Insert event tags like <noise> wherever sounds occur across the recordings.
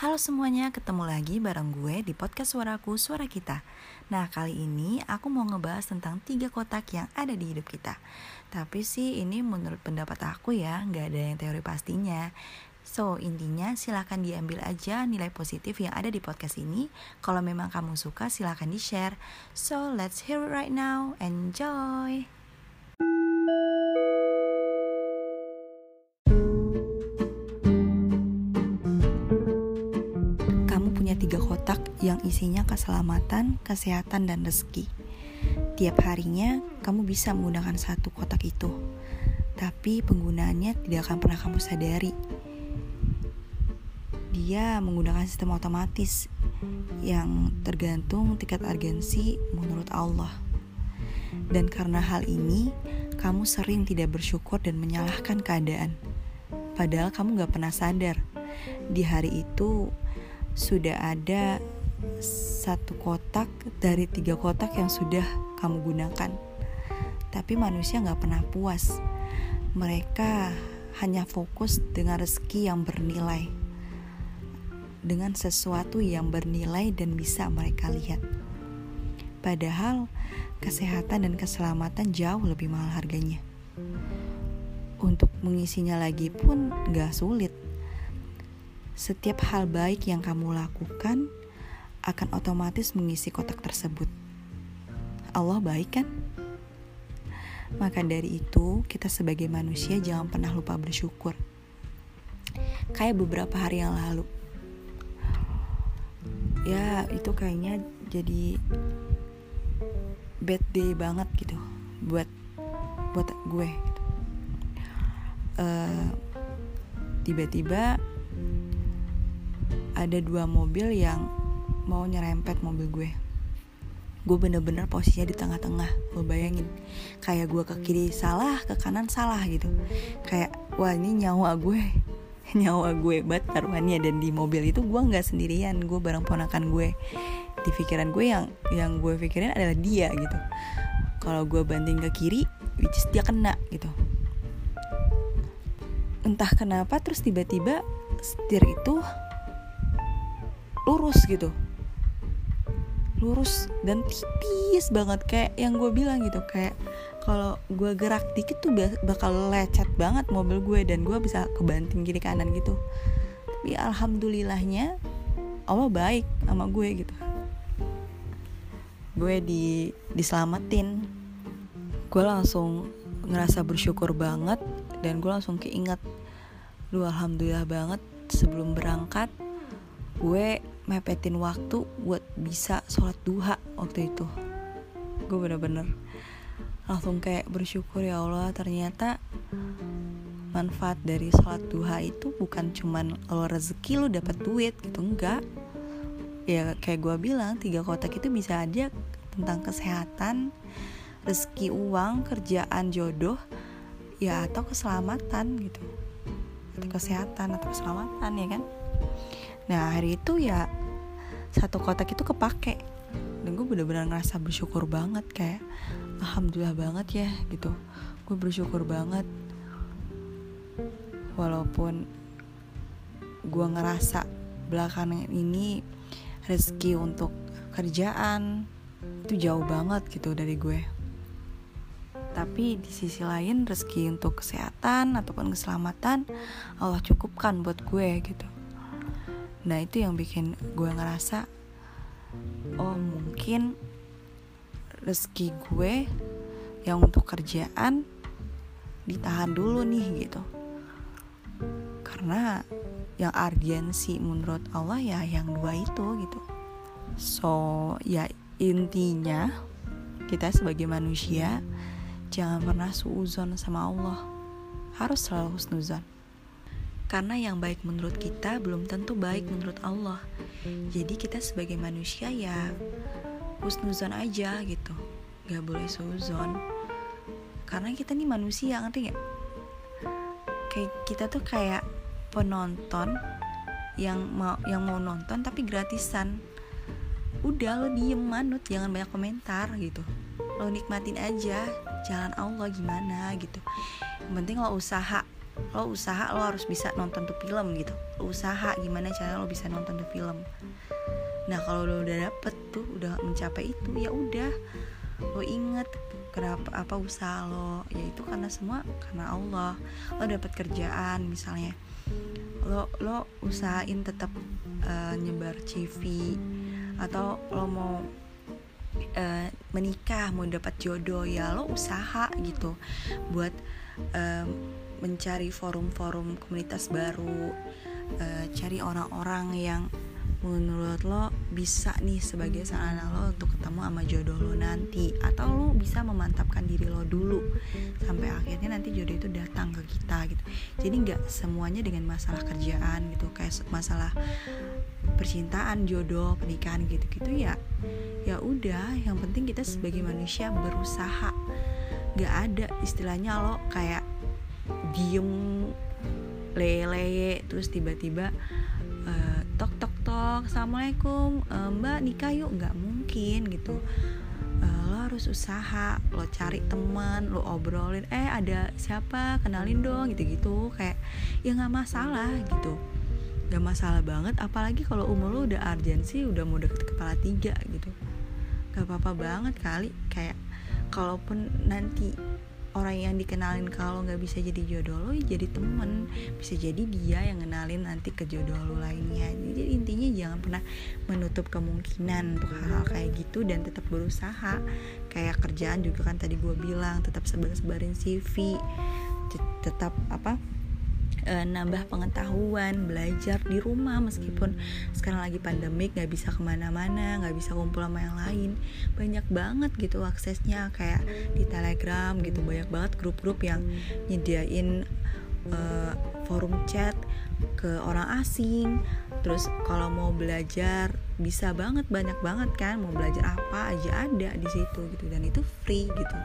Halo semuanya, ketemu lagi bareng gue di podcast Suaraku, Suara Kita. Nah, kali ini aku mau ngebahas tentang tiga kotak yang ada di hidup kita. Tapi sih ini menurut pendapat aku ya, nggak ada yang teori pastinya. So, intinya silahkan diambil aja nilai positif yang ada di podcast ini. Kalau memang kamu suka, silahkan di-share. So, let's hear it right now. Enjoy! Isinya keselamatan, kesehatan, dan rezeki. Tiap harinya, kamu bisa menggunakan satu kotak itu, tapi penggunaannya tidak akan pernah kamu sadari. Dia menggunakan sistem otomatis yang tergantung tingkat urgensi menurut Allah. Dan karena hal ini, kamu sering tidak bersyukur dan menyalahkan keadaan. Padahal kamu gak pernah sadar, di hari itu sudah ada satu kotak dari tiga kotak yang sudah kamu gunakan. Tapi manusia nggak pernah puas. Mereka hanya fokus dengan rezeki yang bernilai, dengan sesuatu yang bernilai dan bisa mereka lihat. Padahal kesehatan dan keselamatan jauh lebih mahal harganya. Untuk mengisinya lagi pun gak sulit setiap hal baik yang kamu lakukan akan otomatis mengisi kotak tersebut. Allah baik kan? Maka dari itu, kita sebagai manusia jangan pernah lupa bersyukur. Kayak beberapa hari yang lalu. Ya, itu kayaknya jadi bad day banget gitu buat buat gue gitu. Uh, tiba-tiba ada dua mobil yang mau nyerempet mobil gue. Gue bener-bener posisinya di tengah-tengah. Lo bayangin kayak gue ke kiri salah ke kanan salah gitu. Kayak wah ini nyawa gue. <laughs> Nyawa gue banget taruhannya dan di mobil itu gue nggak sendirian. Gue bareng ponakan gue. Di pikiran gue yang yang gue pikirin adalah dia gitu. Kalau gue banting ke kiri which is dia kena gitu. Entah kenapa terus tiba-tiba setir itu lurus gitu lurus dan tipis banget kayak yang gue bilang gitu kayak kalau gue gerak dikit tuh bakal lecet banget mobil gue dan gue bisa kebanting kiri kanan gitu. Tapi alhamdulillahnya Allah baik sama gue gitu. Gue di diselamatin. Gue langsung ngerasa bersyukur banget dan gue langsung keinget lu alhamdulillah banget sebelum berangkat gue mepetin waktu buat bisa sholat duha waktu itu. Gue bener-bener langsung kayak bersyukur ya Allah ternyata manfaat dari sholat duha itu bukan cuman lo rezeki lo dapat duit gitu. Enggak. Ya kayak gue bilang tiga kotak itu bisa aja tentang kesehatan rezeki uang kerjaan jodoh ya atau keselamatan gitu. Atau kesehatan atau keselamatan ya kan? Nah hari itu ya satu kotak itu kepake. Dan gue bener-bener ngerasa bersyukur banget kayak alhamdulillah banget ya gitu. Gue bersyukur banget. Walaupun gue ngerasa belakangan ini rezeki untuk kerjaan itu jauh banget gitu dari gue. Tapi di sisi lain rezeki untuk kesehatan ataupun keselamatan Allah cukupkan buat gue gitu nah itu yang bikin gue ngerasa oh mungkin rezeki gue yang untuk kerjaan ditahan dulu nih gitu. Karena yang urgensi menurut Allah ya yang dua itu gitu. So ya intinya kita sebagai manusia jangan pernah suuzon sama Allah. Harus selalu husnuzon karena yang baik menurut kita belum tentu baik menurut Allah. Jadi kita sebagai manusia ya husnuzon aja gitu. Gak boleh suzon. Karena kita nih manusia, ngerti gak? Kayak kita tuh kayak penonton yang mau yang mau nonton tapi gratisan. Udah lo diem manut, jangan banyak komentar gitu. Lo nikmatin aja jalan Allah gimana gitu. Yang penting lo usaha lo usaha lo harus bisa nonton tuh film gitu. Lo usaha gimana cara lo bisa nonton tuh film. Nah kalau lo udah dapet tuh udah mencapai itu ya udah. Lo inget kenapa apa usaha lo. Ya itu karena semua karena Allah. Lo dapat kerjaan misalnya. Lo lo usahain tetap uh, nyebar CV atau lo mau uh, menikah mau dapat jodoh ya lo usaha gitu. Buat uh, mencari forum-forum komunitas baru uh, cari orang-orang yang menurut lo bisa nih sebagai sarana lo untuk ketemu sama jodoh lo nanti. Atau lo bisa memantapkan diri lo dulu sampai akhirnya nanti jodoh itu datang ke kita gitu. Jadi nggak semuanya dengan masalah kerjaan gitu. Kayak masalah percintaan jodoh pernikahan gitu-gitu ya ya udah. Yang penting kita sebagai manusia berusaha. Nggak ada istilahnya lo kayak diem lele terus tiba-tiba uh, tok tok tok assalamualaikum uh, mbak nikah yuk? Nggak mungkin gitu. Uh, lo harus usaha lo cari teman lo obrolin. Eh ada siapa? Kenalin dong gitu gitu kayak ya nggak masalah gitu. Nggak masalah banget apalagi kalau umur lo udah urgensi udah mau deket kepala tiga gitu. Gak apa-apa banget kali kayak kalaupun nanti orang yang dikenalin kalau nggak bisa jadi jodoh lo ya jadi temen. Bisa jadi dia yang kenalin nanti ke jodoh lo lainnya. Jadi intinya jangan pernah menutup kemungkinan untuk hal-hal kayak gitu dan tetap berusaha. Kayak kerjaan juga kan tadi gue bilang tetap sebar-sebarin CV tetap apa e, nambah pengetahuan belajar di rumah meskipun sekarang lagi pandemik nggak bisa ke mana-mana nggak bisa kumpul sama yang lain. Banyak banget gitu aksesnya kayak di telegram gitu. Banyak banget grup-grup yang nyediain e, forum chat ke orang asing. Terus kalau mau belajar bisa banget banyak banget kan. Mau belajar apa aja ada di situ gitu. Dan itu free gitu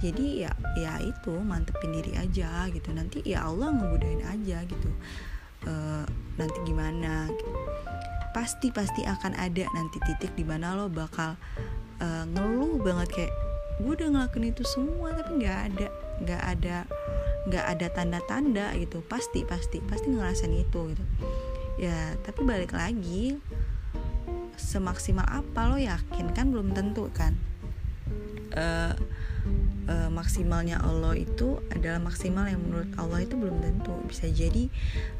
jadi ya ya itu mantepin diri aja gitu. Nanti ya Allah ngebudain aja gitu. E, nanti gimana? Pasti pasti akan ada nanti titik di mana lo bakal e, ngeluh banget kayak gue udah ngelakuin itu semua tapi nggak ada nggak ada nggak ada tanda-tanda gitu. Pasti pasti pasti ngerasain itu gitu. Ya tapi balik lagi semaksimal apa lo yakin? Kan belum tentu kan? Uh, uh, maksimalnya Allah itu adalah maksimal yang menurut Allah itu belum tentu. Bisa jadi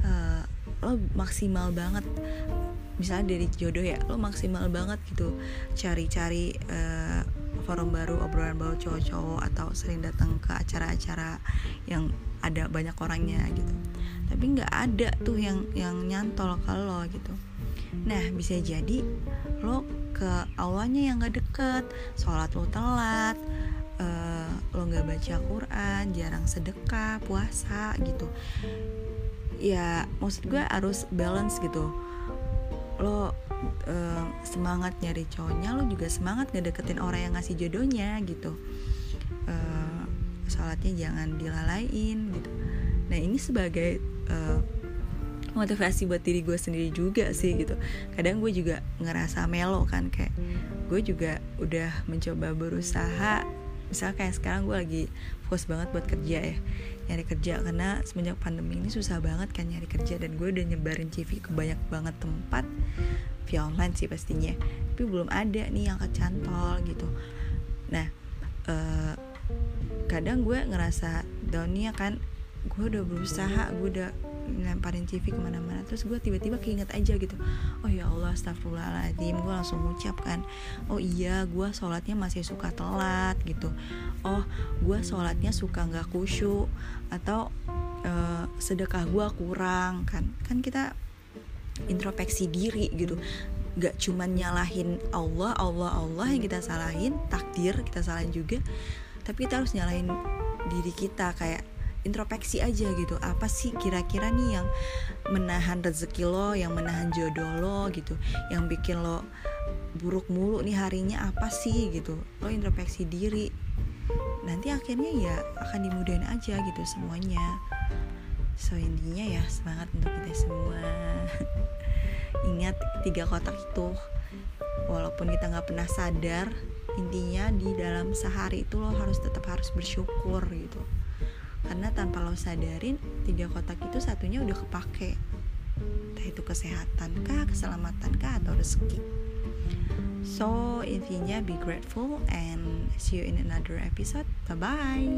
uh, lo maksimal banget. Misalnya dari jodoh ya lo maksimal banget gitu. Cari-cari uh, forum baru obrolan baru cowok-cowok atau sering datang ke acara-acara yang ada banyak orangnya gitu. Tapi nggak ada tuh yang yang nyantol kalau gitu. Nah bisa jadi lo ke awalnya yang nggak deket sholat lo telat lo nggak baca Quran jarang sedekah puasa gitu. Ya maksud gue harus balance gitu. Lo uh, semangat nyari cowoknya lo juga semangat ngedeketin orang yang ngasih jodohnya gitu. Uh, sholatnya jangan dilalain gitu. Nah ini sebagai uh, motivasi buat diri gue sendiri juga sih gitu. Kadang gue juga ngerasa melo kan kayak gue juga udah mencoba berusaha misalnya kayak sekarang gue lagi fokus banget buat kerja ya nyari kerja. Karena semenjak pandemi ini susah banget kan nyari kerja dan gue udah nyebarin CV ke banyak banget tempat via online sih pastinya. Tapi belum ada nih yang kecantol gitu. Nah uh, kadang gue ngerasa downnya kan gue udah berusaha gue udah ngelemparin TV ke mana-mana terus gue tiba-tiba keinget aja gitu. Oh ya Allah astagfirullahaladzim gue langsung ngucap kan oh iya gue sholatnya masih suka telat gitu. Oh gue sholatnya suka nggak kusyuk atau uh, sedekah gue kurang kan. Kan kita introspeksi diri gitu. Gak cuman nyalahin Allah Allah Allah yang kita salahin takdir kita salahin juga tapi kita harus nyalahin diri kita kayak introspeksi aja gitu. Apa sih kira-kira nih yang menahan rezeki lo yang menahan jodoh lo gitu? Yang bikin lo buruk mulu nih harinya apa sih gitu? Lo introspeksi diri. Nanti akhirnya ya akan dimudahin aja gitu semuanya. So intinya ya semangat untuk kita semua. <laughs> Ingat tiga kotak itu. Walaupun kita nggak pernah sadar intinya di dalam sehari itu lo harus tetap harus bersyukur gitu karena tanpa lo sadarin tiga kotak itu satunya udah kepake entah itu kesehatan kah, keselamatan kah, atau rezeki. So intinya be grateful and see you in another episode. Bye bye.